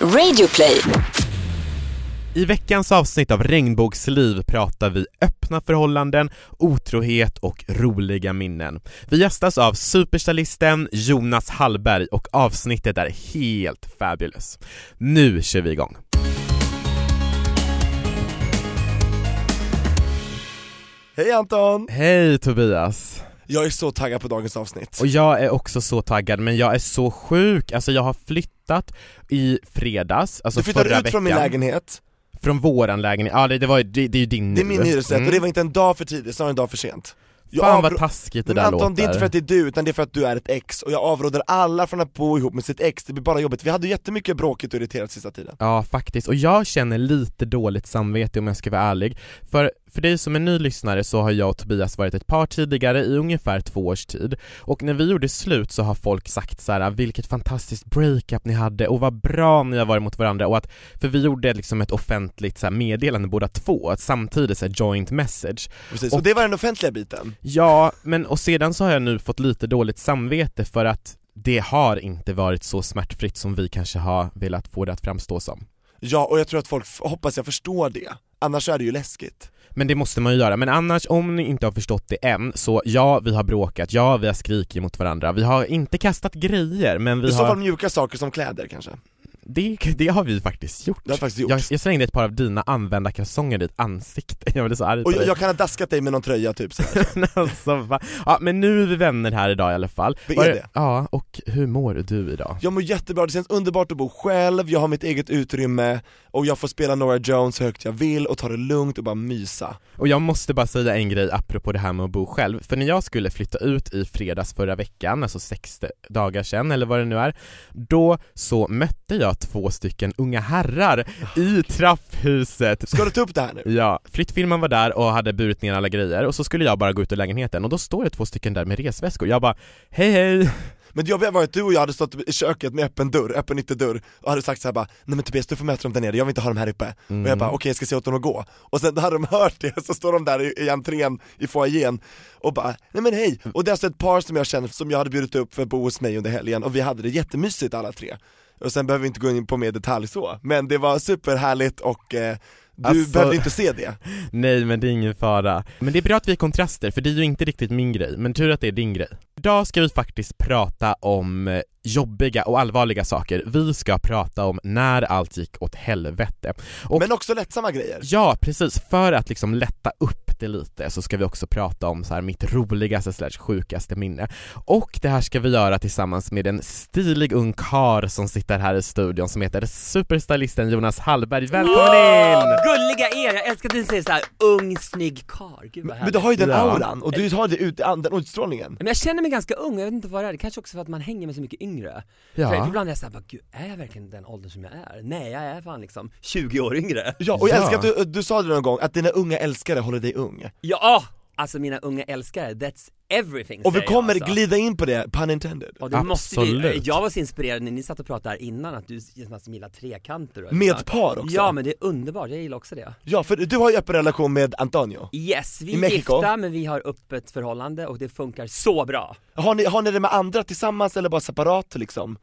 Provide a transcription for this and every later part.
Radioplay. I veckans avsnitt av Regnbågsliv pratar vi öppna förhållanden, otrohet och roliga minnen. Vi gästas av superstylisten Jonas Hallberg och avsnittet är helt fabulous. Nu kör vi igång! Hej Anton! Hej Tobias! Jag är så taggad på dagens avsnitt. Och jag är också så taggad, men jag är så sjuk, alltså jag har flyttat i fredags, alltså du flyttade förra ut veckan. från min lägenhet, Från våran lägenhet, ja det, det, var, det, det är ju din det är min hyresrätt Mm. och det var inte en dag för tidigt, snarare en dag för sent. Jag Fan vad taskigt det Men där Anton, låter. det är inte för att det är du, utan det är för att du är ett ex, och jag avråder alla från att bo ihop med sitt ex, det blir bara jobbigt. Vi hade jättemycket bråkigt och irriterat sista tiden. Ja faktiskt, och jag känner lite dåligt samvete om jag ska vara ärlig. För, för dig som är ny lyssnare så har jag och Tobias varit ett par tidigare i ungefär två års tid. Och när vi gjorde slut så har folk sagt så här: vilket fantastiskt breakup ni hade och vad bra ni har varit mot varandra och att, för vi gjorde liksom ett offentligt så här, meddelande båda två, samtidigt så här, joint message. Precis, Och- och det var den offentliga biten. Ja, men och sedan så har jag nu fått lite dåligt samvete för att det har inte varit så smärtfritt som vi kanske har velat få det att framstå som. Ja, och jag tror att folk, hoppas jag förstår det, annars är det ju läskigt. Men det måste man ju göra, men annars om ni inte har förstått det än, så ja vi har bråkat, ja vi har skrikit mot varandra, vi har inte kastat grejer men vi I så har... fall mjuka saker som kläder kanske. Det, det har vi faktiskt gjort. Det har jag faktiskt gjort. Jag, jag slängde ett par av dina använda kalsonger i ditt ansikte, jag blev så arg på Och jag, dig. jag kan ha daskat dig med någon tröja typ så här. alltså, va? Ja men nu är vi vänner här idag i alla fall. Vi är det. Ja, och hur mår du idag? Jag mår jättebra, det känns underbart att bo själv, jag har mitt eget utrymme och jag får spela Nora Jones så högt jag vill och ta det lugnt och bara mysa. Och jag måste bara säga en grej apropå det här med att bo själv, för när jag skulle flytta ut i fredags förra veckan, alltså sex dagar sedan eller vad det nu är, då så mötte jag två stycken unga herrar i trapphuset. Ska du ta upp det här nu? Ja, flyttfirman var där och hade burit ner alla grejer och så skulle jag bara gå ut ur lägenheten och då står det två stycken där med resväskor. Jag bara, hej hej! Men det jobbiga var att du och jag hade stått i köket med öppen dörr, öppen ytterdörr och hade sagt så här bara Nej men Tobias du får möta dem där nere, jag vill inte ha dem här uppe Mm. Och jag bara okej jag ska se åt dem att gå Och sen hade de hört det, så står de där i, i entrén i foajén och bara Nej men hej! Och det är alltså ett par som jag känner som jag hade bjudit upp för att bo hos mig under helgen och vi hade det jättemysigt alla tre Och sen behöver vi inte gå in på mer detalj så, men det var superhärligt och eh, du Alltså- behövde inte se det Nej men det är ingen fara. Men det är bra att vi är kontraster, för det är ju inte riktigt min grej, men tur att det är din grej. Idag ska vi faktiskt prata om eh, jobbiga och allvarliga saker. Vi ska prata om när allt gick åt helvete. Och Men också lättsamma grejer ja, precis, för att liksom lätta upp det lite så ska vi också prata om så här mitt roligaste slash sjukaste minne. Och det här ska vi göra tillsammans med en stilig ung kar som sitter här i studion som heter superstylisten Jonas Hallberg. Välkommen in! Gulliga er, jag älskar att du säger såhär ung, snygg karl, gud vad Men härligt du har ju den Ja. auran, och du har det ut, den utstrålningen Men jag känner mig ganska ung, jag vet inte vad det är, det kanske också för att man hänger med så mycket yngre För Ja. ibland är jag såhär, bara, gud är jag verkligen den åldern som jag är? Nej jag är fan liksom 20 år yngre Ja, och jag Ja. älskar att du, du sa det någon gång, att dina unga älskare håller dig ung Ja, alltså mina unga älskare, that's everything Och vi säger jag, kommer alltså. glida in på det, pun intended Och det måste vi, Absolut. jag var så inspirerad när ni satt och pratade här innan att du som gillar trekanter och Med par också Ja men det är underbart, jag gillar också det Ja, för du har ju öppen relation med Antonio Yes, vi I är Mexiko? gifta men vi har öppet förhållande och det funkar så bra har ni, har ni det med andra tillsammans eller bara separat liksom?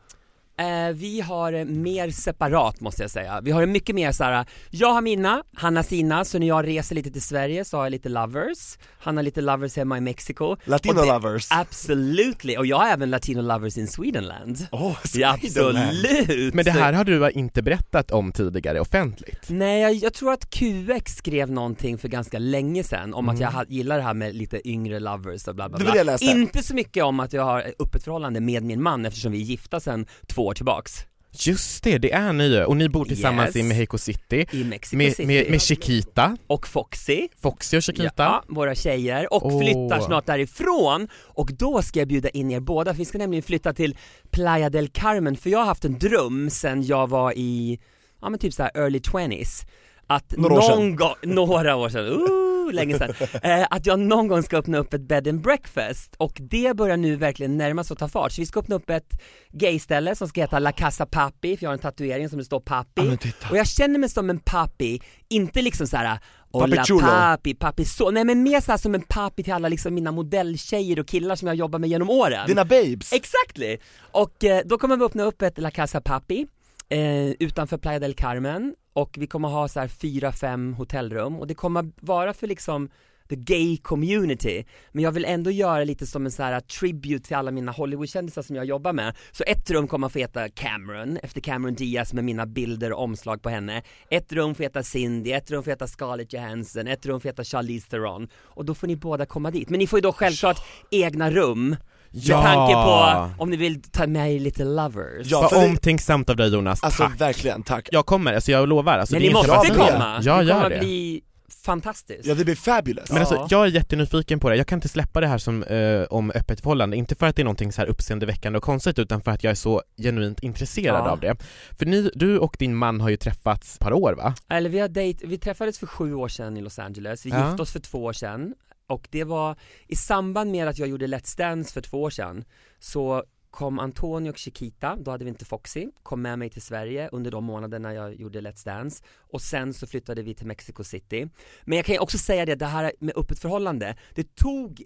Eh, vi har eh, mer separat måste jag säga. Vi har det mycket mer såhär, jag har mina, han har sina, så när jag reser lite till Sverige så har jag lite lovers, han har lite lovers hemma i Mexiko. Latino det- lovers? Absolutely, och jag har även latino lovers in Swedenland. Åh, Ja, Swedenland. absolut! Men det här har du inte berättat om tidigare offentligt? Nej, jag, jag tror att QX skrev någonting för ganska länge sedan om att jag ha, gillar det här med lite yngre lovers och bla bla Det bla. det jag läste. Inte så mycket om att jag har ett öppet förhållande med min man eftersom vi är gifta sedan två år tillbaks. Just det, det är ni och ni bor tillsammans Yes. i Mexico City I Mexico med, City. med, med Chiquita, och Foxy. Foxy och Chiquita Ja, våra tjejer, och Åh. flyttar snart därifrån och då ska jag bjuda in er båda, för vi ska nämligen flytta till Playa del Carmen, för jag har haft en dröm sen jag var i, ja men typ såhär early 20s att Några någon gång, några år sedan, uh, länge sedan, eh, att jag någon gång ska öppna upp ett bed and breakfast. Och det börjar nu verkligen närma sig att ta fart, så vi ska öppna upp ett gayställe som ska heta La Casa Papi, för jag har en tatuering som det står Papi, Ja, och jag känner mig som en papi, inte liksom såhär Hola Papi chulo. papi, papi så, nej men mer såhär som en papi till alla liksom mina modelltjejer och killar som jag jobbar med genom åren. Dina babes? Exactly! Och eh, då kommer vi öppna upp ett La Casa Papi eh, utanför Playa del Carmen och vi kommer ha så här fyra, fem hotellrum. Och det kommer vara för liksom the gay community. Men jag vill ändå göra lite som en så här tribute till alla mina Hollywoodkändisar som jag jobbar med. Så ett rum kommer få heta Cameron efter Cameron Diaz med mina bilder och omslag på henne. Ett rum får heta Cindy, ett rum får heta Scarlett Johansson, ett rum får heta Charlize Theron. Och då får ni båda komma dit. Men ni får ju då självklart egna rum Ja. med tanke på om ni vill ta med er lite lovers Ja, Vad det- omtänksamt av dig Jonas, Alltså tack! verkligen, tack. Jag kommer, alltså jag lovar, alltså, Men det är ni inte måste bra. komma, Ja, det gör kommer det. bli fantastiskt Ja det blir fabulous. Men alltså, Ja. jag är jättenyfiken på det, jag kan inte släppa det här som eh, om öppet förhållande, inte för att det är någonting så här uppseendeväckande och konstigt utan för att jag är så genuint intresserad Ja. av det. För ni, du och din man har ju träffats ett par år va? Eller vi har dejt, vi träffades för sju år sedan i Los Angeles, vi Ja. gifte oss för två år sedan och det var i samband med att jag gjorde Let's Dance för två år sedan så kom Antonio och Chiquita, då hade vi inte Foxy, kom med mig till Sverige under de månaderna jag gjorde Let's Dance och sen så flyttade vi till Mexico City. Men jag kan ju också säga det, det här med öppet förhållande, det tog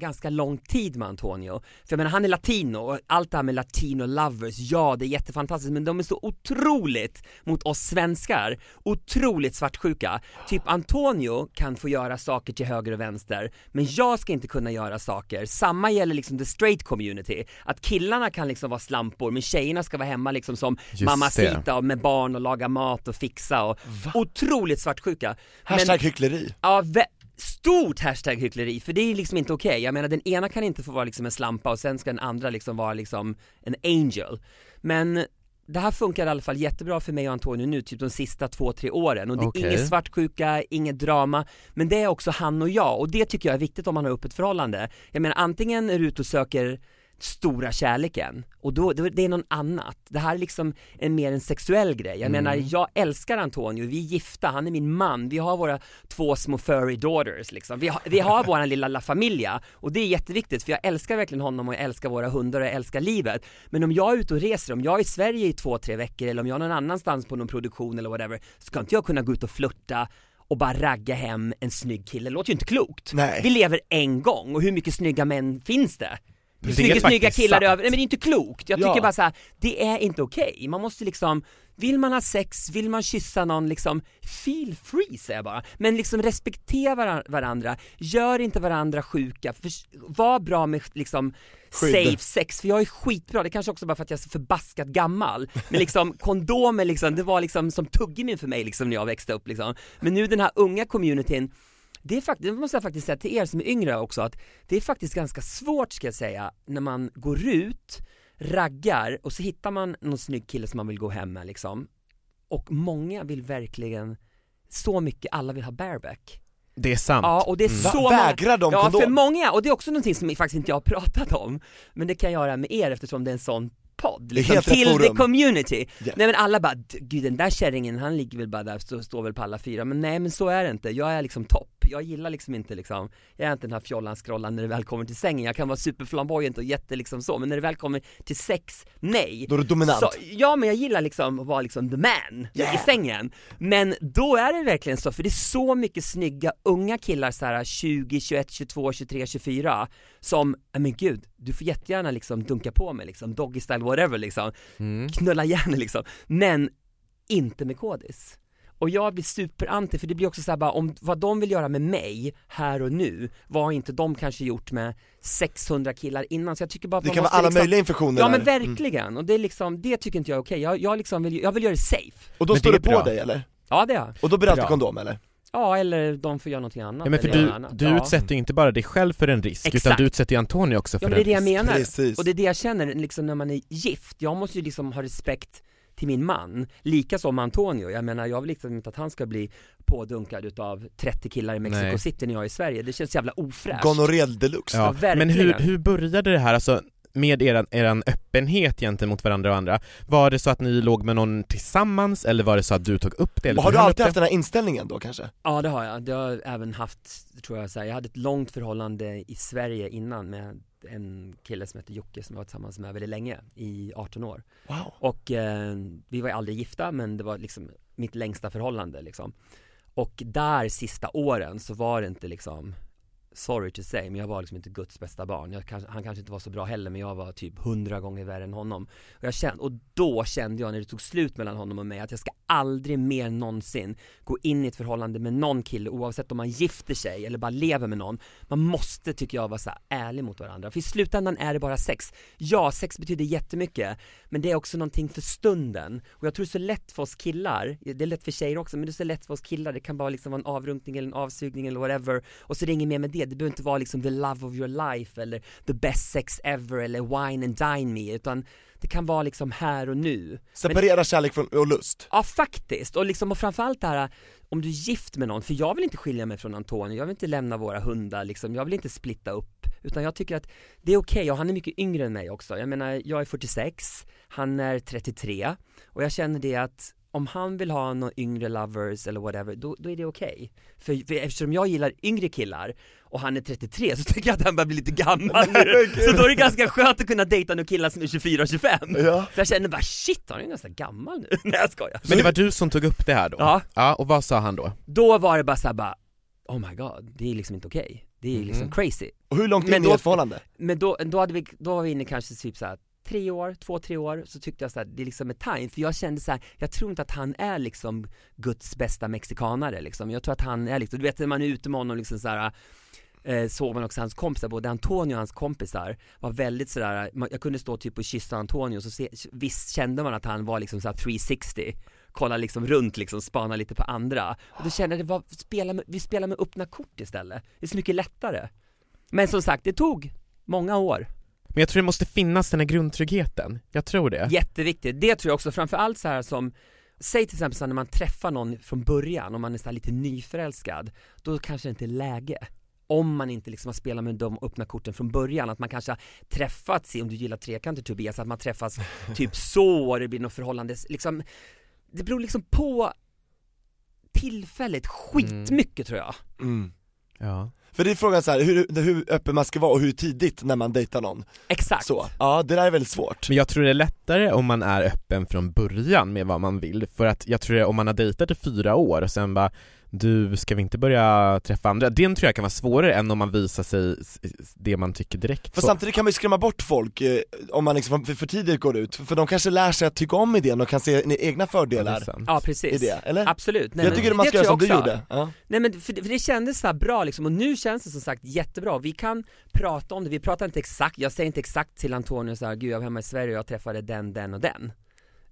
ganska lång tid med Antonio. För jag menar han är latino och allt det här med latino lovers, ja det är jättefantastiskt men de är så otroligt mot oss svenskar, otroligt svartsjuka. Typ Antonio kan få göra saker till höger och vänster men jag ska inte kunna göra saker. Samma gäller liksom the straight community, att killarna kan liksom vara slampor men tjejerna ska vara hemma liksom som Just mamacita och med barn och laga mat och fixa och otroligt svartsjuka. Hashtag hyckleri. Ja, stort hashtag hyckleri, för det är liksom inte okej. Jag menar den ena kan inte få vara liksom en slampa och sen ska den andra liksom vara liksom en angel. Men det här funkar i alla fall jättebra för mig och Antonio nu, typ de sista två, tre åren och det är inget svartsjuka, inget drama, men det är också han och jag och det tycker jag är viktigt om man har öppet förhållande. Jag menar antingen är du ute och söker stora kärleken och då, då det är någon annat. Det här är liksom en mer en sexuell grej. Jag menar, jag älskar Antonio, vi är gifta, han är min man, vi har våra två små furry daughters liksom. Vi har, vi har våran lilla La Familia och det är jätteviktigt för jag älskar verkligen honom och jag älskar våra hundar och jag älskar livet. Men om jag är ute och reser, om jag är i Sverige i två, tre veckor eller om jag är någon annanstans på någon produktion eller whatever, ska inte jag kunna gå ut och flirta och bara ragga hem en snygg kille, det låter ju inte klokt. Nej. Vi lever en gång och hur mycket snygga män finns det? Snygga, snygga killar sant. över, nej men det är inte klokt. Jag Ja. tycker bara så här, det är inte okej. Man måste liksom, vill man ha sex, vill man kyssa någon liksom, feel free säger jag bara. Men liksom respektera varan- varandra, gör inte varandra sjuka, för, var bra med liksom Skydd. safe sex, för jag är skitbra, det kanske också bara för att jag är så förbaskat gammal. Men liksom kondomer liksom, det var liksom som tuggummi för mig liksom när jag växte upp liksom. Men nu den här unga communityn, det är faktiskt, det måste jag faktiskt säga till er som är yngre också, att det är faktiskt ganska svårt ska jag säga, när man går ut, raggar och så hittar man någon snygg kille som man vill gå hem med liksom. Och många vill verkligen, så mycket, alla vill ha bareback. Det är sant. Ja, och det är Va, så många vägrar de Ja, kondom? för många, och det är också någonting som faktiskt inte jag har pratat om, men det kan jag göra med er eftersom det är en sån podd, liksom, till the forum. community. Ja. Nej men alla bara, "D- gud den där kärringen, han ligger väl bara där, så står väl på alla fyra, men nej men så är det inte, jag är liksom topp, jag gillar liksom inte liksom, jag är inte den här fjollan scrollan när det väl kommer till sängen, jag kan vara superflamboyant och jätte liksom så, men när det väl kommer till sex, nej. Då är du dominant. Så, ja men jag gillar liksom att vara liksom the man Yeah. i sängen. Men då är det verkligen så, för det är så mycket snygga unga killar så här 20, 21, 22, 23, 24 som, "Nej, men gud, du får jättegärna liksom dunka på mig liksom, doggy style whatever liksom, Mm. knulla gärna liksom, men inte med kodis. Och jag blir superanti för det blir också så här bara om vad de vill göra med mig här och nu, vad har inte de kanske gjort med 600 killar innan? Så jag tycker bara att Det kan vara alla liksom, möjliga infektioner Ja men där. verkligen, och det är liksom, det tycker inte jag är okej. Jag, jag liksom vill, jag vill göra det safe. Och då Men står du på bra. dig eller? Ja det är jag. Och då blir det alltid kondom eller? Ja eller de får göra någonting annat. Ja men för du, du ja. utsätter ju inte bara dig själv för en risk, utan Exakt. du utsätter ju Antonio också för Ja men det är en det jag risk. menar. Precis. Och det är det jag känner liksom när man är gift, jag måste ju liksom ha respekt till min man, lika som Antonio, jag menar jag vill liksom inte att han ska bli pådunkad utav 30 killar i Mexico Nej. City när jag är i Sverige, det känns jävla ofräscht Gonorrel deluxe. Ja. Ja, Men hur, hur började det här, alltså med eran, eran öppenhet gentemot varandra och andra? Var det så att ni låg med någon tillsammans eller var det så att du tog upp det? Eller har du alltid haft den här inställningen då kanske? Ja det har jag, det har jag även haft, tror jag så här. jag hade ett långt förhållande i Sverige innan med en kille som heter Jocke som jag var tillsammans med väldigt länge, i 18 år Wow. Och eh, vi var aldrig gifta men det var liksom mitt längsta förhållande liksom Och där sista åren så var det inte liksom sorry to say, men jag var liksom inte Guds bästa barn. Jag, han kanske inte var så bra heller, men jag var typ hundra gånger värre än honom. Och, jag kände, och då kände jag när det tog slut mellan honom och mig att jag ska aldrig mer någonsin gå in i ett förhållande med någon kille oavsett om man gifter sig eller bara lever med någon. Man måste, tycker jag, vara så här ärlig mot varandra. För i slutändan är det bara sex. Ja, sex betyder jättemycket, men det är också någonting för stunden. Och jag tror det är så lätt för oss killar, det är lätt för tjejer också, men det är så lätt för oss killar, det kan bara liksom vara en avrunkning eller en avsugning eller whatever. Och så är det inget mer med det, det behöver inte vara liksom the love of your life eller the best sex ever eller wine and dine me, utan det kan vara liksom här och nu. Separera kärlek från, och lust. Ja faktiskt, och liksom och framförallt det här om du är gift med någon, för jag vill inte skilja mig från Antonio, jag vill inte lämna våra hundar liksom, jag vill inte splitta upp utan jag tycker att det är okej, och han är mycket yngre än mig också, jag menar jag är 46, han är 33 och jag känner det att om han vill ha några yngre lovers eller whatever, då, då är det okej. För, för eftersom jag gillar yngre killar och han är 33 så tycker jag att han börjar bli lite gammal nu. Så då är det ganska skönt att kunna dejta några killar som är 24 och 25. Ja. För jag känner bara shit, han är ganska gammal nu. Nej jag skojar. Men det var du som tog upp det här då? Ja. Ja, och vad sa han då? Då var det bara såhär bara, oh my god, det är liksom inte okej. Det är liksom Mhm. crazy. Och hur långt Men in i då- ett förhållande? Men då, då, hade vi, då var vi inne kanske typ såhär tre år, två, tre år, så tyckte jag såhär, det är liksom ett time, för jag kände såhär, jag tror inte att han är liksom Guds bästa mexikanare liksom, jag tror att han är liksom, du vet när man är ute med honom liksom såhär eh, såg man också hans kompisar, både Antonio och hans kompisar var väldigt sådär, jag kunde stå typ och kyssa Antonio så se, visst kände man att han var liksom såhär 360 kolla liksom runt liksom, spana lite på andra. Och då kände jag det var, spela med, vi spelar med öppna kort istället, det är så mycket lättare. Men som sagt, det tog många år. Men jag tror det måste finnas den här grundtryggheten, jag tror det. Jätteviktigt, det tror jag också, framförallt så här som Säg till exempel så när man träffar någon från början, om man är så lite nyförälskad Då kanske det inte är läge. Om man inte liksom har spelat med de öppna korten från början, att man kanske har träffats i, om du gillar trekanter Tobias, att man träffas typ så och det blir något förhållande, liksom Det beror liksom på tillfället skitmycket tror jag. Mm. Ja För det är frågan så här, hur, hur öppen man ska vara och hur tidigt när man dejtar någon. Exakt Så, ja det där är väldigt svårt. Men jag tror det är lättare om man är öppen från början med vad man vill, för att jag tror det, om man har dejtat i fyra år och sen bara du, ska vi inte börja träffa andra? Den tror jag kan vara svårare än om man visar sig det man tycker direkt För samtidigt kan man ju skrämma bort folk eh, om man liksom för, för tidigt går ut, för de kanske lär sig att tycka om idén och kan se egna Ja, fördelar. Ja i precis, det, eller? absolut Nej, jag men tycker man det ska göra som du gjorde. Ja. Nej men för det, för det kändes så här bra liksom, och nu känns det som sagt jättebra, vi kan prata om det, vi pratar inte exakt, jag säger inte exakt till Antonio så här, gud jag var hemma i Sverige och jag träffade den, den och den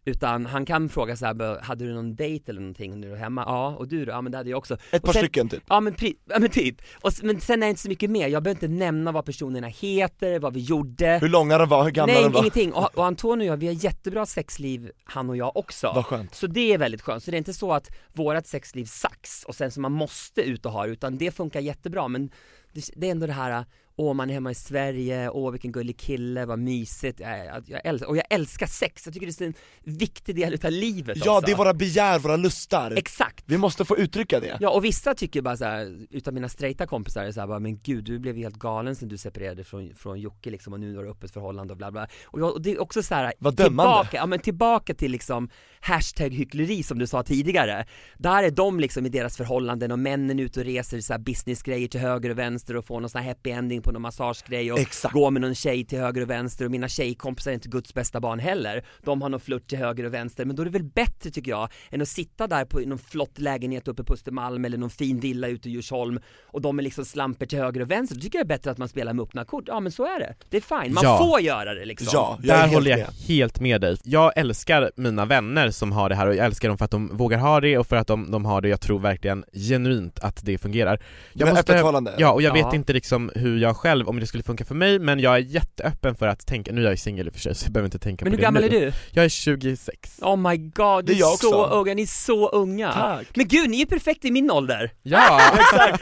Utan han kan fråga så här, "Bö, hade du någon dejt eller någonting när du var hemma? Ja, och du då? Ja men det hade jag också Ett par sen, stycken typ. Ja men, ja, men typ, och, men sen är det inte så mycket mer, jag behöver inte nämna vad personerna heter, vad vi gjorde Hur långa de var, hur gamla Nej de var. ingenting, och, och Antonio och jag, vi har jättebra sexliv han och jag också Vad skönt. så det är väldigt skönt, så det är inte så att vårat sexliv sax och sen så man måste ut och ha utan det funkar jättebra men det, det är ändå det här, åh man är hemma i Sverige, åh vilken gullig kille, vad mysigt, jag, jag älskar, och jag älskar sex, jag tycker det är en viktig del utav livet Ja också det är våra begär, våra lustar. Exakt! Vi måste få uttrycka det. Ja och vissa tycker bara såhär, utav mina straighta kompisar är såhär bara, men gud du blev helt galen sen du separerade från, från Jocke liksom och nu har du öppet förhållande och bla bla och, jag, och det är också såhär, Vad dömande. tillbaka, ja men tillbaka till liksom hashtag hyckleri som du sa tidigare Där är de liksom i deras förhållanden och männen ute och reser så här businessgrejer till höger och vänster och får någon sån här happy ending på någon massagegrej och Exakt. går med någon tjej till höger och vänster och mina tjejkompisar är inte Guds bästa barn heller De har någon flört till höger och vänster men då är det väl bättre tycker jag än att sitta där på någon flott lägenhet uppe på Östermalm eller någon fin villa ute i Djursholm och de är liksom slamper till höger och vänster, då tycker jag det är bättre att man spelar med öppna kort, ja men så är det, det är fine, man Ja. får göra det liksom Ja, jag är Där håller jag med. helt med dig. Jag älskar mina vänner som har det här och jag älskar dem för att de vågar ha det och för att de, de har det, jag tror verkligen genuint att det fungerar. Jag Men förhållande. ja, och jag Ja. vet inte liksom hur jag själv, om det skulle funka för mig, men jag är jätteöppen för att tänka, nu är jag singel i och för sig så jag behöver inte tänka Men på hur det gammal nu. är du? Jag är 26. Oh my god, du är är, jag så unga, ni är så unga! Tack. Men gud, ni är perfekta i min ålder! Ja!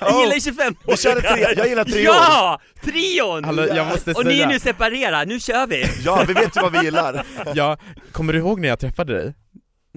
Jag gillar 25 Vi körde tre, jag gillar år. Ja! Trion! Hallå, jag måste och ni är nu separerade, nu kör vi! Ja, vi vet ju vad vi gillar. ja, kommer du ihåg när jag träffade dig?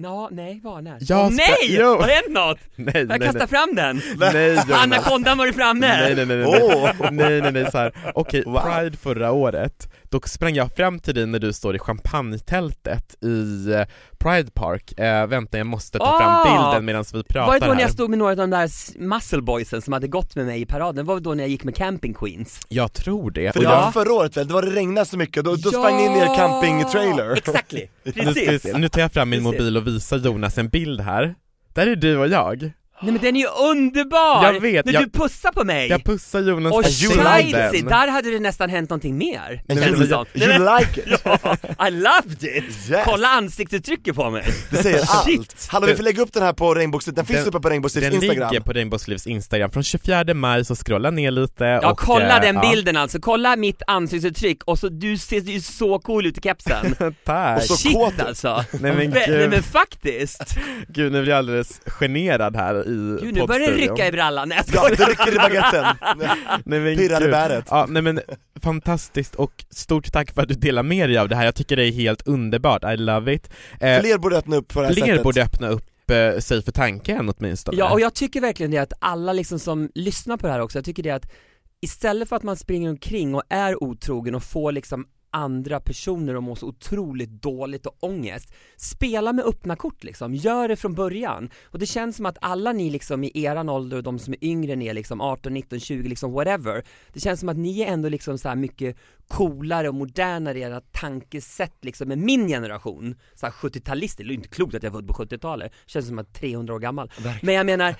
Ja, nej, var, när? Jag Åh, spra- nej! Jo. Har det hänt något? Nej, Jag nej, kastar nej. fram den! Nej. Anakondan var du framme! Nej nej nej nej, Åh. nej, nej, nej så här. okej, Wow. Pride förra året, då sprang jag fram till dig när du står i champagnetältet i eh, Pride Park, eh, vänta jag måste ta Ah! fram bilden medan vi pratar Var det då när jag stod med några av de där muscle boysen som hade gått med mig i paraden? Var det då när jag gick med camping queens? Jag tror det, För det jag, var förra året väl, det var det regnade så mycket, då, då sprang ni in i er campingtrailer Exactly, nu, precis! se, nu tar jag fram min Precis. mobil och visar Jonas en bild här, där är du och jag, Nej men den är ju underbar! Jag vet, När jag- du pussar på mig! jag pussar Jonas Och kinden. där hade det nästan hänt någonting mer, Men känns det som. Nej, You like it! Ja, I loved it! Yes. Kolla ansiktsuttrycket på mig! Det säger allt! Hallå vi får lägga upp den här på Rainbowsliv, den finns Den- uppe på Rainbowsliv Den instagram ligger på Rainbowslivs instagram från 24 maj, så scrolla ner lite Ja och, kolla eh, den ja. bilden alltså, kolla mitt ansiktsuttryck och så du ser ju så cool ut i kepsen Tack! Och så Shit kåt alltså! Nej men Vä- Nej gud, men faktiskt! gud nu blir jag alldeles generad här i Gud nu börjar det rycka i brallan, nej jag Ja, det rycker i baguetten! Nej, men Pirrar i bäret. Ja, nej men fantastiskt och stort tack för att du delar med dig av det här, jag tycker det är helt underbart, I love it. Eh, Fler borde öppna upp på det här fler sättet borde öppna upp eh, sig för tanken åtminstone. Ja och jag tycker verkligen det att alla liksom som lyssnar på det här också, jag tycker det att istället för att man springer omkring och är otrogen och får liksom andra personer att må så otroligt dåligt och ångest. Spela med öppna kort liksom, gör det från början. Och det känns som att alla ni liksom i eran ålder och de som är yngre än er liksom 18, 19, 20 liksom whatever. Det känns som att ni är ändå liksom så mycket coolare och modernare i era tankesätt liksom med min generation. Så här 70-talister, det är ju inte klokt att jag var född på 70-talet. Känns som att 300 år gammal. Men jag menar,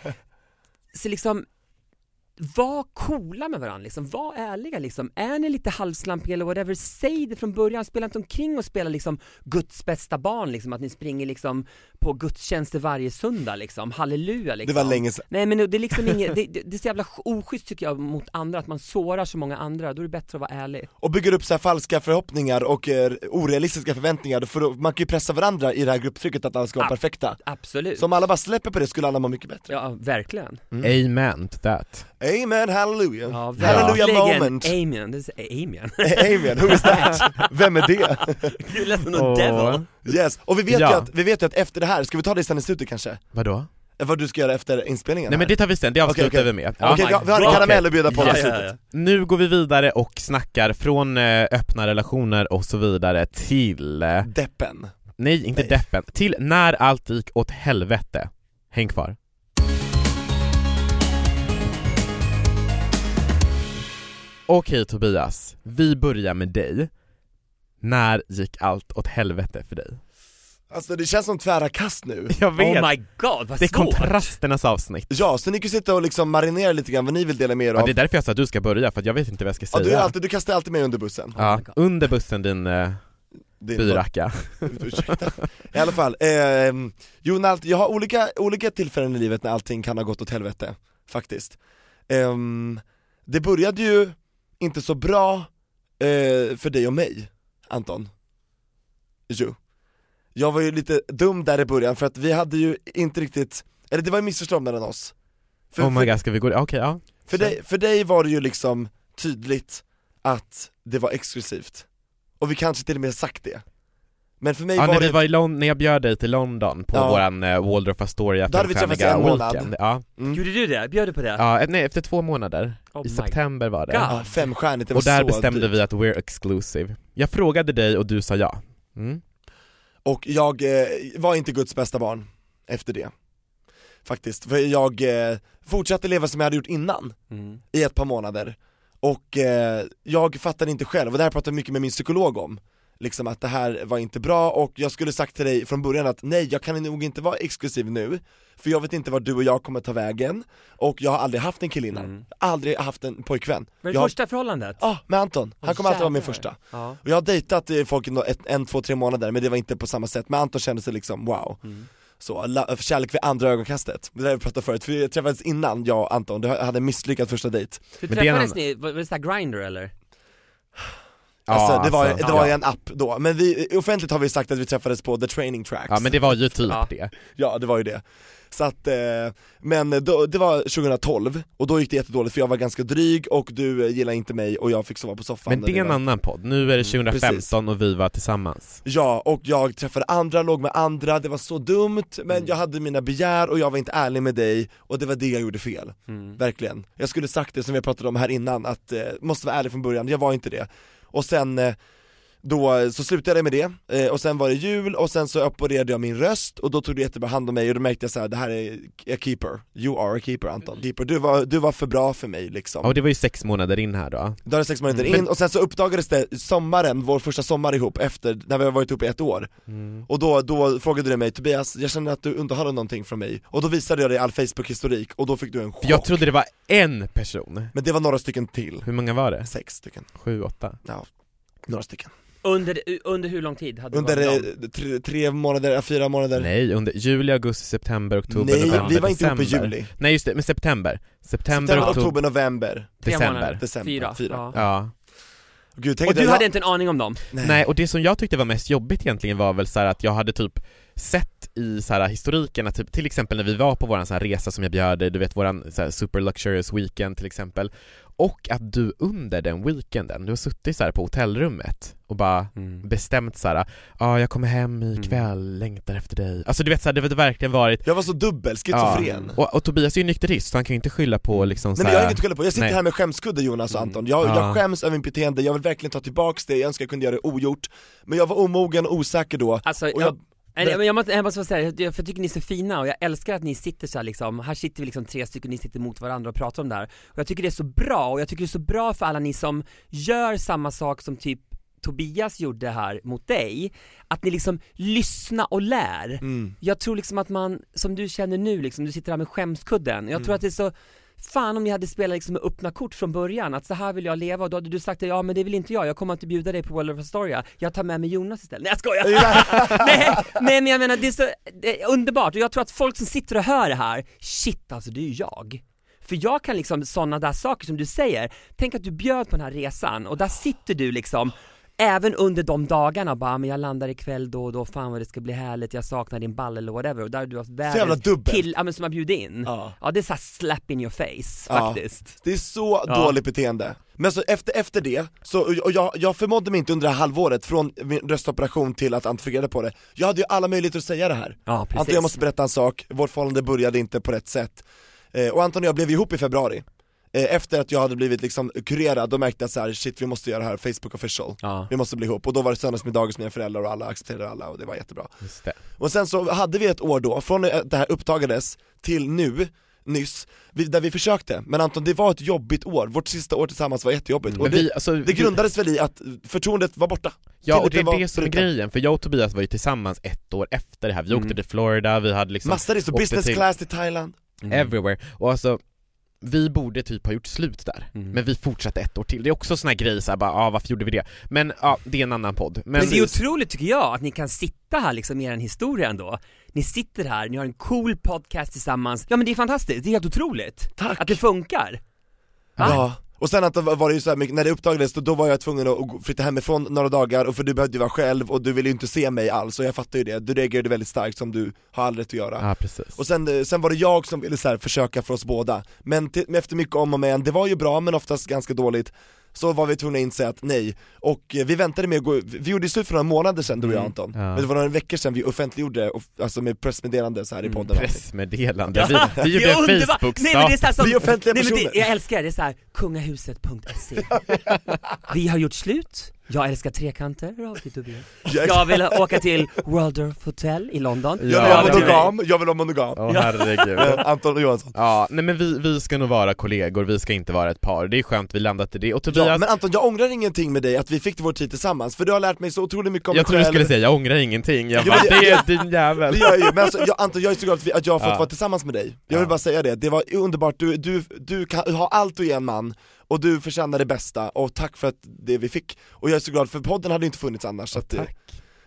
så liksom var coola med varandra liksom, var ärliga liksom. Är ni lite halvslampiga eller whatever, säg det från början. Spela inte omkring och spela liksom Guds bästa barn liksom, att ni springer liksom på gudstjänster varje söndag liksom, halleluja liksom. Det var länge sedan Nej men det är liksom inget, det, det, det är så jävla oschysst tycker jag mot andra, att man sårar så många andra, då är det bättre att vara ärlig. och bygger upp så här falska förhoppningar och eh, orealistiska förväntningar, för då, man kan ju pressa varandra i det här grupptrycket att alla ska vara Ah. perfekta Absolut. Så om alla bara släpper på det skulle alla må mycket bättre Ja, verkligen. Amen to that. Amen, hallelujah! Ja, Hallelujah moment! Amen, det är amen. Amen, who is that? Vem är det? Det lät som någon devil. Yes, och vi vet, Ja. ju att, vi vet ju att efter det här, ska vi ta det sen i slutet kanske? Vadå? Vad du ska göra efter inspelningen Nej men här? det tar vi sen, det avslutar Okej, okej. vi med. Okej, my vi har- en karamell att bjuda på Ja, i ja, slutet Nu går vi vidare och snackar från eh, öppna relationer och så vidare till, eh, Deppen nej inte Nej. deppen, till när allt gick åt helvete. Häng kvar. Okej Tobias, vi börjar med dig. När gick allt åt helvete för dig? Alltså det känns som tvära kast nu Jag vet, Oh my god, vad det är svårt! kontrasternas avsnitt. Ja, så ni kan sitta och liksom marinera lite grann vad ni vill dela med er Ja, av det är därför jag sa att du ska börja, för att jag vet inte vad jag ska Ja, säga. du, är alltid, du kastar alltid mig under bussen Ja, God. under bussen din eh, byracka. Ursäkta. I alla fall, eh, jo, när allt, jag har olika, olika tillfällen i livet när allting kan ha gått åt helvete, faktiskt Ehm, Det började ju inte så bra eh, för dig och mig, Anton. Jo. Jag var ju lite dum där i början för att vi hade ju inte riktigt, eller det var ju missförstånd mellan oss. För, oh my god, ska vi gå, okej ja. för, dig, för dig var det ju liksom tydligt att det var exklusivt. Och vi kanske till och med sagt det Men för mig Ja, var när det vi var i London, när jag bjöd dig till London på Ja. våran eh, Waldorf Astoria Då hade vi träffats femstjärniga en månad. weekend. Ja, mm. Gjorde du det? Bjöd du på det? ja ett- nej, efter två månader, Oh i september var det. Ja, femstjärnigt, det var och där så bestämde dyrt. vi att we're exclusive. Jag frågade dig och du sa ja. Mm. Och jag eh, var inte Guds bästa barn efter det Faktiskt, för jag eh, fortsatte leva som jag hade gjort innan Mm. i ett par månader Och eh, jag fattade inte själv, och det här pratade jag mycket med min psykolog om Liksom att det här var inte bra och jag skulle sagt till dig från början att nej jag kan nog inte vara exklusiv nu För jag vet inte var du och jag kommer ta vägen Och jag har aldrig haft en kille innan, Mm. aldrig haft en pojkvän Var det jag, första förhållandet? Ja, med Anton, han kommer alltid vara min första Ja. Och jag har dejtat eh, folk i en, två, tre månader men det var inte på samma sätt, men Anton kände sig liksom wow Mm. Så, la, kärlek vid andra ögonkastet, det där vi pratade förut, för vi träffades innan jag och Anton, det hade en misslyckad första dejt Hur Men träffades ni? Var var det såhär grinder eller? Alltså Ja, det var, alltså, det var ja. en app då, men vi, offentligt har vi sagt att vi träffades på the training tracks Ja men det var ju typ Ja. det. Ja det var ju det. Så att, eh, men då, det var 2012, och då gick det jättedåligt för jag var ganska dryg och du eh, gillade inte mig och jag fick sova på soffan Men det är en var- annan podd, nu är det Mm, 2015 och vi var tillsammans. Ja, och jag träffade andra, låg med andra, det var så dumt, men Mm. jag hade mina begär och jag var inte ärlig med dig, och det var det jag gjorde fel, Mm. verkligen. Jag skulle sagt det som vi pratade om här innan, att eh, måste vara ärlig från början, jag var inte det. Och sen eh, då så slutade jag med det, eh, och sen var det jul, och sen så opererade jag min röst, och då tog du jättebra hand om mig, och då märkte jag så här: det här är a keeper, you are a keeper Anton. Keeper. Du, var, du var för bra för mig liksom. Och det var ju sex månader in här då. Då hade sex månader Mm. in, och sen så uppdagades det sommaren, vår första sommar ihop, efter, när vi har varit ihop i ett år och då, då frågade du mig Tobias, jag känner att du underhåller någonting från mig, och då visade jag dig all Facebook-historik, och då fick du en chock jag trodde det var en person. Men det var några stycken till, Hur många var det? sex stycken, Sju, åtta? ja, några stycken Under, under hur lång tid hade du Under varit eh, tre, tre månader, ja, fyra månader Nej, under juli, augusti, september, oktober, Nej, november, vi var inte ihop december. i juli Nej just det, men september. September, September, oktober, oktober, november, Tre december. månader? December, Fyra? fyra. Ja. Ja. Gud, tänk Och att du jag- hade inte en aning om dem? nej. Nej, och det som jag tyckte var mest jobbigt egentligen var väl så här att jag hade typ sett i så här historiken att typ, till exempel när vi var på våran så här resa som jag bjöd dig, du vet våran så här super luxurious weekend till exempel och att du under den weekenden, du har suttit så här på hotellrummet och bara bestämt så här, ja ah, jag kommer hem ikväll, längtar efter dig. Alltså du vet så här, det har verkligen varit Jag var så dubbel, schizofren. Och, och Tobias är ju nykterist så han kan ju inte skylla på liksom Nej så men jag har här, inget att skylla på, jag sitter nej. här med skämskudde Jonas och Mm. Anton, jag, Ja. jag skäms över mitt beteende, jag vill verkligen ta tillbaks det, jag önskar jag kunde göra det ogjort. Men jag var omogen och osäker då, Alltså, och jag, jag, Nej, men jag måste, jag måste säga, jag, för jag tycker ni är så fina och jag älskar att ni sitter så här liksom, här sitter vi liksom tre stycken, ni sitter mot varandra och pratar om det här Och jag tycker det är så bra, och jag tycker det är så bra för alla ni som gör samma sak som typ Tobias gjorde här mot dig, att ni liksom lyssnar och lär mm. Jag tror liksom att man, som du känner nu liksom, du sitter här med skämskudden, jag tror Mm. att det är så Fan om ni hade spelat liksom med öppna kort från början, att så här vill jag leva, och då hade du sagt ja men det vill inte jag, jag kommer inte bjuda dig på World of Astoria, jag tar med mig Jonas istället. Nej jag skojar! nej, nej men jag menar det är så det är underbart, och jag tror att folk som sitter och hör det här, shit alltså det är ju jag. För jag kan liksom, sådana där saker som du säger, tänk att du bjöd på den här resan och där sitter du liksom Även under de dagarna bara, men jag landar ikväll då och då, fan vad det ska bli härligt, jag saknar din balle eller whatever och där har du haft världens kill, ja men som har bjudit in. Ja. Ja det är såhär slap in your face Ja. faktiskt. Det är så Ja. dåligt beteende. Men så efter, efter det, så, och jag, jag förmådde mig inte under det här halvåret, från min röstoperation till att Ante fick reda på det. Jag hade ju alla möjligheter att säga det här. Ja precis. Anton jag måste berätta en sak, vårt förhållande började inte på rätt sätt. Eh, och Anton och jag blev ihop i februari. Eh, efter att jag hade blivit liksom kurerad, då märkte jag så här: shit vi måste göra det här, Facebook official. Ja. Vi måste bli ihop, och då var det söndagsmiddag hos mina föräldrar och alla accepterade alla och det var jättebra. Det. Och sen så hade vi ett år då, från det här uppdagades till nu, nyss, vi, där vi försökte, men Anton det var ett jobbigt år, vårt sista år tillsammans var jättejobbigt och Men det, vi, alltså, det grundades väl i att förtroendet var borta Ja och det är det som är grejen, för jag och Tobias var ju tillsammans ett år efter det här, vi åkte Mm. till Florida, vi hade liksom så åkte business till- class till Thailand Mm. everywhere, och alltså vi borde typ ha gjort slut där, Mm. men vi fortsatte ett år till. Det är också såna här grejer såhär bara, ah, varför gjorde vi det? Men ja, det är en annan podd. Men, Men det är otroligt tycker jag att ni kan sitta här liksom med er historia ändå. Ni sitter här, ni har en cool podcast tillsammans. Ja men det är fantastiskt, det är helt otroligt. Tack! Att det funkar. Va? Ja, och sen att det var ju så här när det uppdagades då, då var jag tvungen att flytta hemifrån några dagar, och för du behövde ju vara själv och du ville ju inte se mig alls, och jag fattar ju det, du reagerade väldigt starkt som du har all rätt att göra. Ja precis. Och sen, eh, sen var det jag som ville så här försöka för oss båda, men till, efter mycket om och men, det var ju bra men oftast ganska dåligt så var vi tvungna att inse att nej, och eh, vi väntade med att gå, vi gjorde ju slut för några månader sedan du och jag Mm. Anton, Ja. men det var några veckor sedan vi offentliggjorde, off- alltså med pressmeddelande så här i Mm, podden allting. Pressmeddelande, vi, vi Det gjorde en facebook Nej men det är så här som, Vi är offentliga nej, men personer. det, jag älskar det, det är såhär, kungahuset.se Vi har gjort slut, jag älskar trekanter, Tobias. Jag, Jag vill åka till Waldorf Hotel i London. Jag vill Ja, det- monogam, jag vill vara monogam. Åh herregud. Eh, Anton Johansson. Ja, nej men vi, vi ska nog vara kollegor, vi ska inte vara ett par, det är skönt vi landat i det, och Tobias, Ja, men Anton jag ångrar ingenting med dig att vi fick vår tid tillsammans, för du har lärt mig så otroligt mycket om jag mig trodde du själv. skulle säga jag ångrar ingenting, jag Ja, bara, det jag- är din jävel. Det gör jag men alltså, jag, Anton jag är så glad att, jag har fått Ja. vara tillsammans med dig. Jag vill Ja. bara säga det, det var underbart, du, du, du kan ha allt att ge en man och du förtjänar det bästa, och tack för att det vi fick Och jag är så glad, för podden hade inte funnits annars, så att, Tack.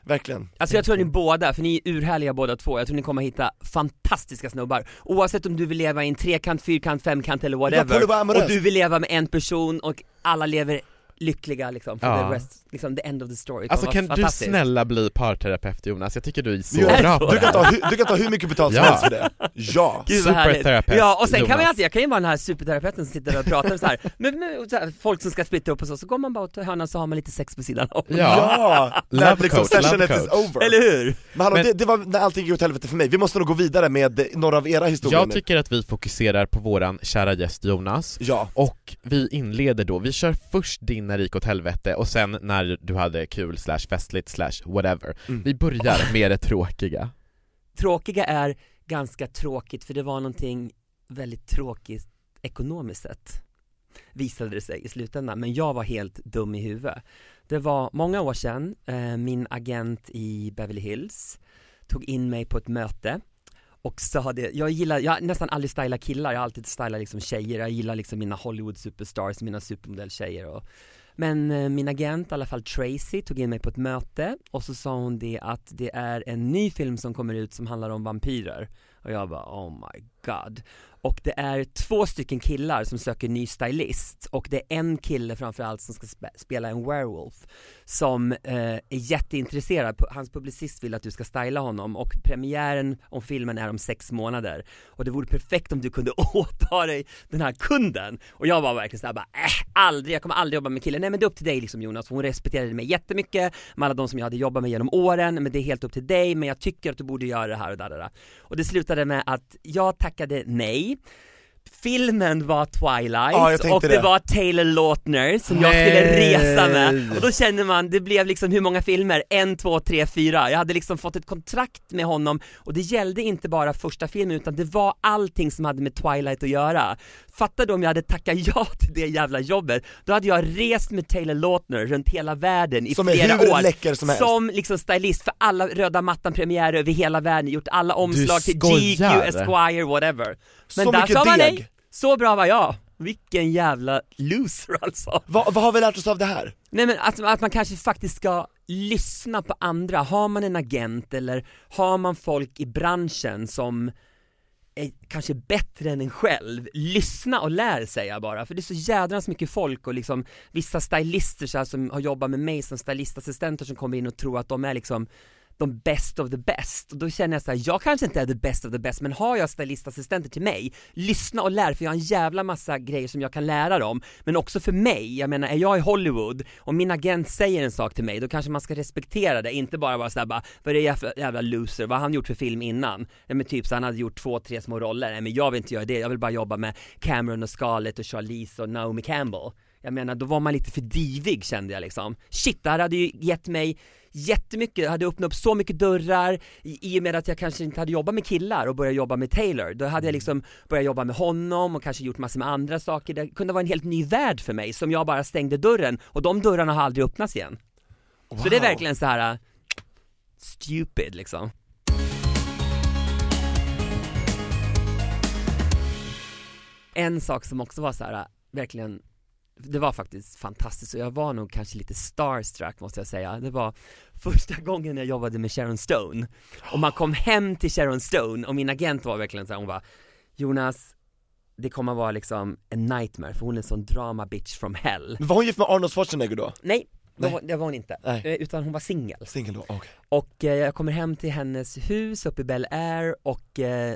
verkligen Alltså jag tror att ni båda, för ni är urhärliga båda två, jag tror ni kommer hitta fantastiska snubbar Oavsett om du vill leva i en trekant, fyrkant, femkant eller whatever. Och du vill leva med en person och alla lever lyckliga liksom, for Ja. the rest, liksom the end of the story Alltså kan du snälla bli parterapeut Jonas? Jag tycker du är så Jo, bra på du, kan ta, du kan ta hur mycket betalt som Ja. helst för det, ja! Superterapeut Ja, och sen kan man Jonas. alltid, jag kan ju vara den här superterapeuten som sitter och pratar så här, med, med så här, folk som ska splitta upp och så, så går man bara till hörnan så har man lite sex på sidan om. Ja, Ja! Love liksom coach, love is coach. over Eller hur? Men hallå, Men- det, det var när allting gick åt helvete för mig, vi måste nog gå vidare med några av era historier jag nu. tycker att vi fokuserar på våran kära gäst Jonas Ja, och vi inleder då, vi kör först din när det gick åt helvete och sen när du hade kul slash festligt slash whatever. Mm. Vi börjar med det tråkiga. Tråkiga är ganska tråkigt för det var någonting väldigt tråkigt ekonomiskt sett visade det sig i slutändan, men jag var helt dum i huvudet. Det var många år sedan, eh, min agent i Beverly Hills tog in mig på ett möte och sa det, jag gillar, jag har nästan aldrig stylat killar, jag har alltid stylat liksom tjejer, jag gillar liksom mina Hollywood superstars, mina supermodelltjejer och men eh, min agent, i alla fall Tracy, tog in mig på ett möte och så sa hon det att det är en ny film som kommer ut som handlar om vampyrer. Och jag bara oh my god. Och det är två stycken killar som söker ny stylist och det är en kille framförallt som ska spela en werewolf som eh, är jätteintresserad, hans publicist vill att du ska styla honom och premiären om filmen är om sex månader. Och det vore perfekt om du kunde åta dig den här kunden. Och jag var verkligen såhär bara äh, aldrig, jag kommer aldrig jobba med killen, nej men det är upp till dig liksom Jonas, för hon respekterade mig jättemycket med alla de som jag hade jobbat med genom åren, men det är helt upp till dig, men jag tycker att du borde göra det här och där, där, där. Och det slutade med att jag tackade nej. Filmen var Twilight Ja, jag och det, det. var Taylor Lautner som jag Nej. skulle resa med och då känner man, det blev liksom hur många filmer? En, två, tre, fyra. Jag hade liksom fått ett kontrakt med honom och det gällde inte bara första filmen utan det var allting som hade med Twilight att göra. Fatta då om jag hade tackat ja till det jävla jobbet, då hade jag rest med Taylor Lautner runt hela världen i som flera år som som liksom stylist för alla röda mattan-premiärer över hela världen, gjort alla omslag till GQ. Esquire, whatever. Men Så där sa man nej, så bra var jag. Vilken jävla loser alltså. vad, vad har vi lärt oss av det här? Nej men att, att man kanske faktiskt ska lyssna på andra, har man en agent eller har man folk i branschen som är kanske bättre än en själv, lyssna och lär säger jag bara, för det är så jädrans mycket folk och liksom vissa stylister så här, som har jobbat med mig som stylistassistenter som kommer in och tror att de är liksom de best of the best, och då känner jag så här, jag kanske inte är the best of the best men har jag stylistassistenter till mig, lyssna och lär för jag har en jävla massa grejer som jag kan lära dem, men också för mig, jag menar är jag i Hollywood och min agent säger en sak till mig, då kanske man ska respektera det, inte bara vara såhär bara, vad är det jävla, jävla loser, vad har han gjort för film innan? Ja men typ så han hade gjort två, tre små roller, nej men jag vill inte göra det, jag vill bara jobba med Cameron och Scarlett och Charlize och Naomi Campbell jag menar, då var man lite för divig kände jag liksom. Shit, det här hade ju gett mig jättemycket, jag hade öppnat upp så mycket dörrar i, i och med att jag kanske inte hade jobbat med killar och börjat jobba med Taylor. Då hade jag liksom börjat jobba med honom och kanske gjort massor med andra saker. Det kunde vara en helt ny värld för mig som jag bara stängde dörren och de dörrarna har aldrig öppnats igen. Så det är Wow. verkligen så här stupid liksom. En sak som också var så här, verkligen det var faktiskt fantastiskt och jag var nog kanske lite starstruck måste jag säga. Det var första gången jag jobbade med Sharon Stone och man kom hem till Sharon Stone och min agent var verkligen så här, hon var Jonas, det kommer vara liksom en nightmare för hon är en sån drama bitch from hell. Men var hon gift med Arnold Schwarzenegger då? Nej, det Nej. var, det var hon inte, Nej. Eh, utan hon var singel. Singel då? Okej och eh, jag kommer hem till hennes hus uppe i Bel Air och eh,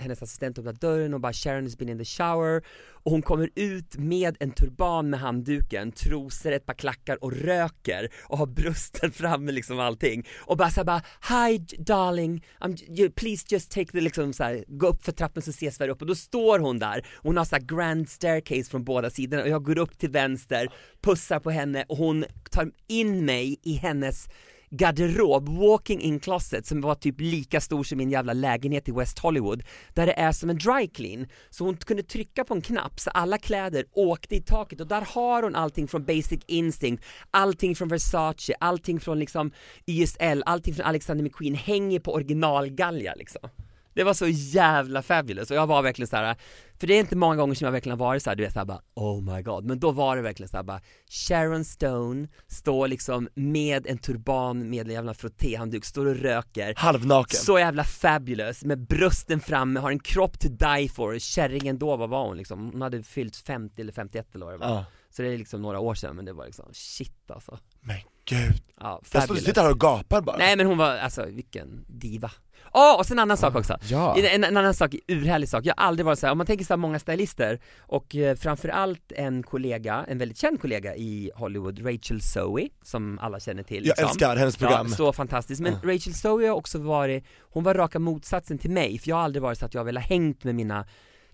hennes assistent öppnar dörren och bara Sharon has been in the shower. Och hon kommer ut med en turban med handduken, trosor, ett par klackar och röker och har brösten framme liksom allting. Och bara såhär bara Hi darling, I'm, you, please just take the liksom så här, gå upp för trappen så ses vi här uppe. Och då står hon där. Hon har såhär grand staircase från båda sidorna och jag går upp till vänster, pussar på henne och hon tar in mig i hennes garderob, walking in closet som var typ lika stor som min jävla lägenhet i West Hollywood där det är som en dry clean. Så hon kunde trycka på en knapp så alla kläder åkte i taket och där har hon allting från Basic Instinct, allting från Versace, allting från liksom YSL, allting från Alexander McQueen hänger på originalgalja liksom det var så jävla fabulous och jag var verkligen så här. för det är inte många gånger som jag verkligen har varit så här, du vet såhär bara oh my god, men då var det verkligen så här bara Sharon Stone står liksom med en turban med en jävla frottéhandduk, står och röker Halvnaken så jävla fabulous, med brösten framme, har en kropp to die for, kärringen då, vad var hon liksom? Hon hade fyllt 50 eller 51 eller vad det var Ja. Så det är liksom några år sedan men det var liksom shit alltså Men gud, Ja, jag står fabulous. sitter här och gapar bara Nej men hon var, alltså vilken diva Åh, och sen en annan sak också Ja. en, en annan sak, urhärlig sak, jag har aldrig varit så här, om man tänker så här många stylister och eh, framförallt en kollega, en väldigt känd kollega i Hollywood, Rachel Zoe, som alla känner till Jag liksom. älskar hennes program Ja, så fantastiskt. Men Rachel Zoe har också varit, hon var raka motsatsen till mig, för jag har aldrig varit så att jag vill ha hängt med mina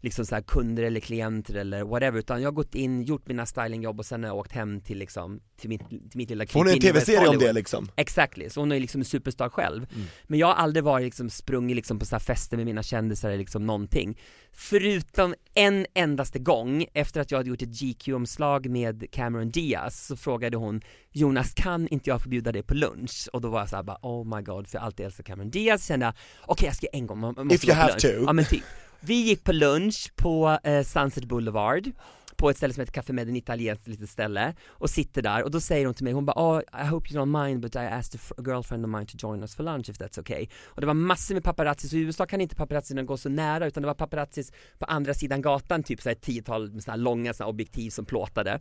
liksom så här kunder eller klienter eller whatever, utan jag har gått in, gjort mina stylingjobb och sen har jag åkt hem till liksom, till mitt, till mitt lilla För hon är en klipp tv-serie om det liksom Exactly, så hon är liksom en superstar själv. Men jag har aldrig varit liksom sprungit liksom på så här fester med mina kändisar eller liksom någonting. Förutom en endaste gång, efter att jag hade gjort ett GQ-omslag med Cameron Diaz, så frågade hon Jonas kan inte jag få bjuda dig på lunch? Och då var jag såhär bara oh my god, för jag alltid älskar Cameron Diaz, kände jag okej jag ska en gång, man, måste If you have lunch. to. Ja men typ. Vi gick på lunch på eh, Sunset Boulevard på ett ställe som heter Café Med, en italienskt litet ställe och sitter där och då säger hon till mig, hon bara oh, I hope you don't mind but I asked a a girlfriend of mine to join us for lunch if that's okay. Och det var massor med paparazzis och i USA kan inte paparazzierna gå så nära utan det var paparazzis på andra sidan gatan typ så här ett tiotal med såna här långa såna objektiv som plåtade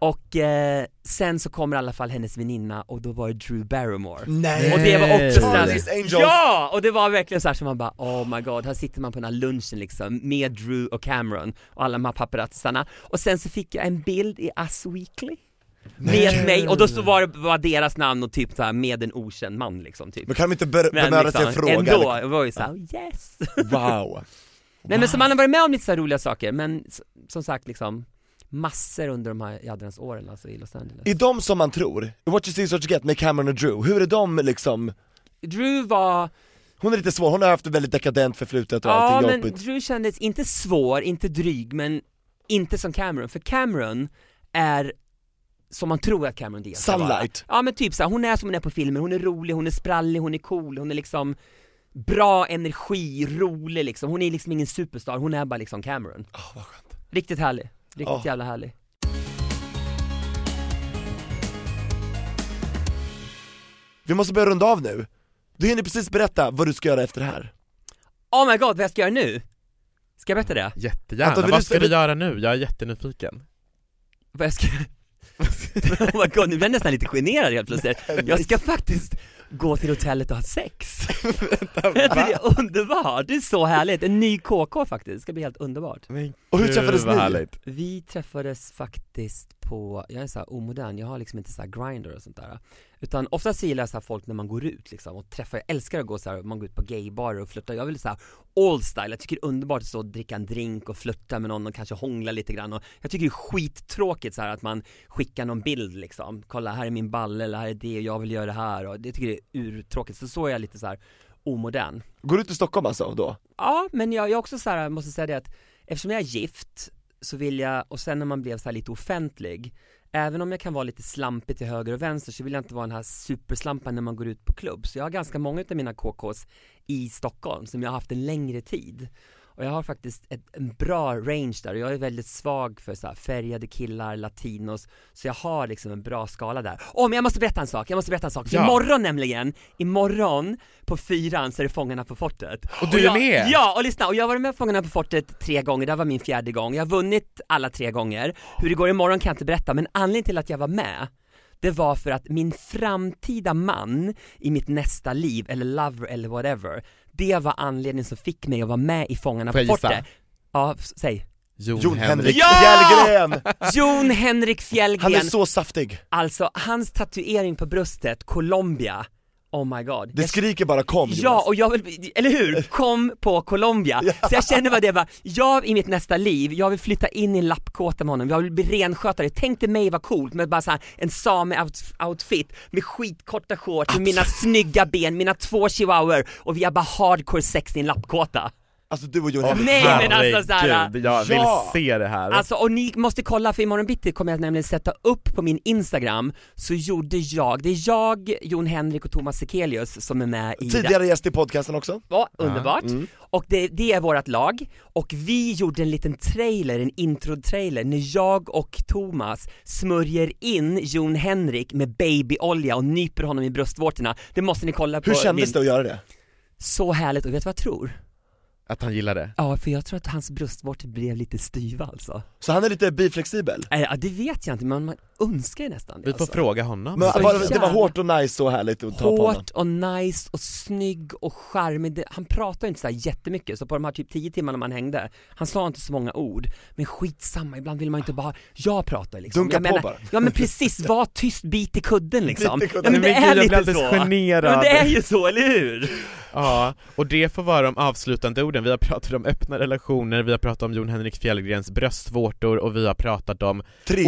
och eh, sen så kommer i alla fall hennes väninna och då var det Drew Barrymore Nej! och det var också Nej. såhär, ja! Och det var verkligen såhär som man bara oh my god, här sitter man på den här lunchen liksom med Drew och Cameron och alla de här paparazzarna och sen så fick jag en bild i Us Weekly med mig och då så var det var deras namn och typ såhär med en okänd man liksom typ Men kan de inte bemöda sig en fråga? ändå, liksom? det var ju såhär yes Wow Nej men så man har varit med om lite så här roliga saker men som sagt liksom massor under de här jädrans åren alltså i Los Angeles Är de som man tror? What you see is what you get med Cameron och Drew, hur är de liksom? Drew var Hon är lite svår, hon har haft ett väldigt dekadent förflutet och Ja allting men jobbigt Drew kändes inte svår, inte dryg, men inte som Cameron, för Cameron är som man tror att Cameron Diaz ska vara. Sunlight. Ja men typ så här, hon är som hon är på filmen, hon är rolig, hon är sprallig, hon är cool, hon är liksom bra energi, rolig liksom, hon är liksom ingen superstar, hon är bara liksom Cameron. Åh vad skönt Riktigt härlig, riktigt Ja. jävla härlig. Vi måste börja runda av nu Du hinner precis berätta vad du ska göra efter det här Oh my god, vad jag ska göra nu? Ska jag berätta det? Jättegärna, Anton, vad ska du göra nu? Jag är jättenyfiken Vad jag ska... oh my god, nu blir jag nästan lite generad helt plötsligt. Jag ska faktiskt gå till hotellet och ha sex. det är underbart, det är så härligt. En ny KK faktiskt, det ska bli helt underbart. Men Och hur träffades ni? härligt. Vi träffades faktiskt på, jag är så här omodern, jag har liksom inte så här grinder och sånt där. Utan oftast gillar jag så folk när man går ut liksom och träffar, jag älskar att gå så här, man går ut på gaybarer och flirtar, jag vill så här all style, jag tycker det är underbart att stå och dricka en drink och flirta med någon och kanske hångla lite grann. Och jag tycker det är skittråkigt så här att man skickar någon bild liksom, kolla här är min balle eller här är det och jag vill göra det här och det tycker jag är urtråkigt, så så är jag lite så här omodern. Går du till Stockholm alltså då? Ja, men jag, jag också så här, måste säga det att eftersom jag är gift så vill jag, och sen när man blev så här lite offentlig Även om jag kan vara lite slampig till höger och vänster så vill jag inte vara den här superslampan när man går ut på klubb. Så jag har ganska många av mina KKs i Stockholm som jag har haft en längre tid och jag har faktiskt ett, en bra range där och jag är väldigt svag för så här färgade killar, latinos Så jag har liksom en bra skala där. Åh men jag måste berätta en sak, jag måste berätta en sak. Ja. imorgon nämligen, imorgon på fyran så är det Fångarna på fortet. Och du är jag, med? Ja, och lyssna, och jag har varit med Fångarna på fortet tre gånger, det här var min fjärde gång. Jag har vunnit alla tre gånger. Hur det går imorgon kan jag inte berätta, men anledningen till att jag var med det var för att min framtida man i mitt nästa liv, eller lover eller whatever, det var anledningen som fick mig att vara med i Fångarna på fortet. Ja, säg. Jon, Jon Henrik Ja! Fjällgren! Jon Henrik Han Fjällgren, är så saftig, alltså hans tatuering på bröstet, Colombia, oh my god. det skriker bara kom Ja, Jonas. och jag vill, eller hur? Kom på Colombia. Så jag känner vad det var, jag i mitt nästa liv, jag vill flytta in i en lappkåta med honom, jag vill bli renskötare, tänk dig mig vad coolt med bara så här, en same-outfit med skitkorta shorts, med mina snygga ben, mina två chihuahuor och vi har bara hardcore sex i en lappkåta. Alltså du och Jon Henrik Nej, men alltså så här- Herregud, jag vill Ja. se det här Alltså och ni måste kolla för imorgon bitti kommer jag nämligen sätta upp på min instagram, så gjorde jag, det är jag, Jon Henrik och Thomas Sekelius som är med i Tidigare gäst i podcasten också Ja, underbart. mm. Och det, det är vårt lag, och vi gjorde en liten trailer, en intro-trailer, när jag och Thomas smörjer in Jon Henrik med babyolja och nyper honom i bröstvårtorna. Det måste ni kolla på. Hur kändes min... det att göra det? Så härligt, och vet du vad jag tror? Att han gillar det? Ja, för jag tror att hans bröstvårtor blev lite styva alltså. Så han är lite biflexibel? Äh, ja, det vet jag inte, men man önskar ju nästan det Vi får alltså. fråga honom. Men var, det var hårt och nice och härligt att ta på honom? Hårt och nice och snygg och charmig, han pratar ju inte så här jättemycket, så på de här typ 10 timmarna man hängde, han sa inte så många ord, men skitsamma, ibland vill man inte bara, jag pratar liksom Dunka jag på menar, bara. Ja men precis, var tyst, bit i kudden liksom Bit i kudden. Ja men det är gud, jag blir lite så generad. Men det är ju så, eller hur? Ja, och det får vara de avslutande orden. Vi har pratat om öppna relationer, vi har pratat om Jon Henrik Fjällgrens bröstvårtor och vi har pratat om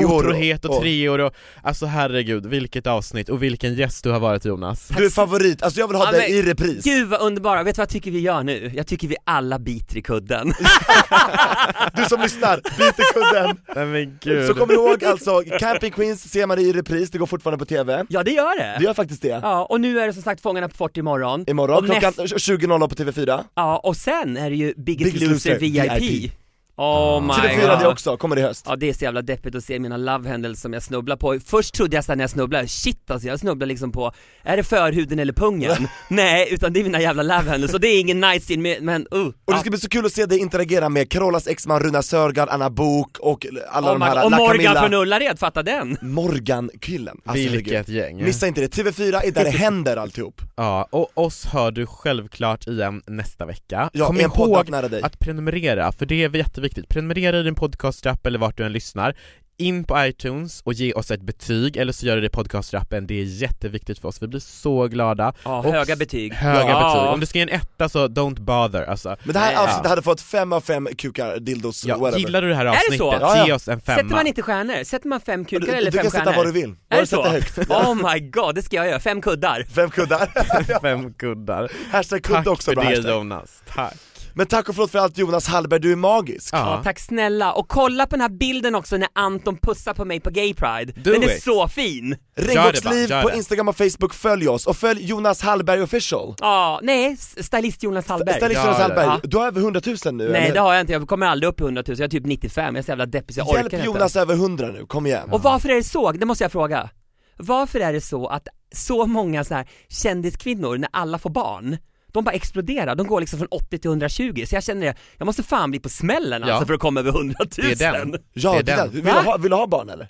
otrohet och treor och alltså herregud, vilket avsnitt och vilken gäst du har varit Jonas. Du är favorit, alltså jag vill ha Ja, dig i repris Gud vad underbara, vet du vad jag tycker vi gör nu? Jag tycker vi alla biter i kudden Du som lyssnar, bit i kudden! Nej men gud. Så kom ihåg alltså, Camping Queens ser man i repris, det går fortfarande på TV Ja det gör det! Det gör faktiskt det Ja, och nu är det som sagt Fångarna på fortet imorgon Imorgon och klockan näst- 20.00 på TV4 Ja, och sen är det ju Biggest, Biggest Loser, Loser, VIP. VIP. Oh my TV4 god det också, kommer i höst Ja det är så jävla deppigt att se mina love som jag snubblar på Först trodde jag såhär när jag snubblade, shit alltså jag snubblar liksom på, är det förhuden eller pungen? Nej, utan det är mina jävla love och det är ingen nice scene med, men uh Och det ska bli så kul att se dig interagera med Carolas exman Runa Sörgard, Anna Bok och alla oh de här. Och La Morgan Camilla, från Ullared, fatta den! Morgan-killen alltså, Vilket herregud. gäng. Missa inte det, TV4 är där det händer alltihop Ja, och oss hör du självklart igen nästa vecka. Ja, Kom ihåg dig att prenumerera, för det är jätteviktigt. Prenumerera i din podcastrapp eller vart du än lyssnar. In på iTunes och ge oss ett betyg, eller så gör du det i podcastrappen, det är jätteviktigt för oss, vi blir så glada. Ja, Och höga betyg Höga ja. betyg, om du ska ge en etta så don't bother alltså. Men det här avsnittet ja. hade fått fem av fem kukar, dildos, Ja, whatever gillar du det här det avsnittet? Ja, ja. ge oss en femma. Sätter man inte stjärnor? Sätter man fem du, kukar eller du fem kan stjärnor? sätta vad du vill, bara det sätta högt Oh my god, det ska jag göra, fem kuddar Fem kuddar, Fem kuddar. hashtag kudde Tack också för bra det hashtag. Jonas, tack. Men tack och förlåt för allt Jonas Hallberg, du är magisk Ja. Ja, tack snälla, och kolla på den här bilden också när Anton pussar på mig på Gay Pride Do Den är it. så fin! Regnbågsliv på det. Instagram och Facebook, följ oss och följ Jonas Hallberg official Ja, nej, stylist Jonas Hallberg Stylist Jonas. Hallberg, Ja. du har över 100 000 nu Nej eller? det har jag inte, jag kommer aldrig upp i 100 000, jag är typ 95, jag är så jävla deppig så jag orkar Hjälp inte Jonas över 100 nu, kom igen Och varför är det så? Det måste jag fråga Varför är det så att så många så här kändiskvinnor, när alla får barn de bara exploderar, de går liksom från 80 till 120, så jag känner det, jag måste fan bli på smällen Ja. alltså för att komma över 100 000 Det är den. Ja, Det är den. Vill, Va? du ha, vill du ha barn eller?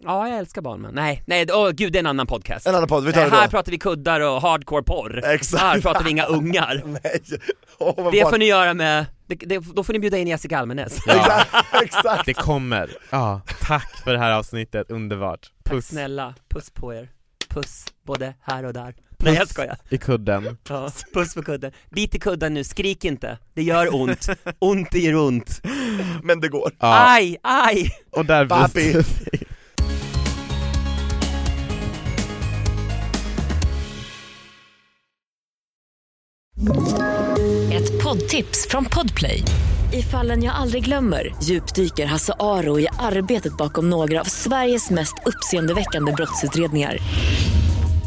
Ja, jag älskar barn men nej, nej, åh gud det är en annan podcast. En annan podd, vi tar Nej, det här då pratar vi kuddar och hardcore porr. Exakt. Här pratar vi inga ungar. Nej, Åh, vad Det barn- får ni göra med, det, det, då får ni bjuda in Jessica Almenäs. Ja, Exakt, det kommer. Ja, tack för det här avsnittet, underbart. Tack Puss snälla, puss på er. Puss, både här och där Nej jag skojar i kudden. Ja, puss på kudden. Bit i kudden nu, skrik inte. Det gör ont. Ont gör ont. Men det går Ja, Aj, aj! och där vi. Ett poddtips från Podplay. I fallen jag aldrig glömmer djupdyker Hasse Aro i arbetet bakom några av Sveriges mest uppseendeväckande brottsutredningar.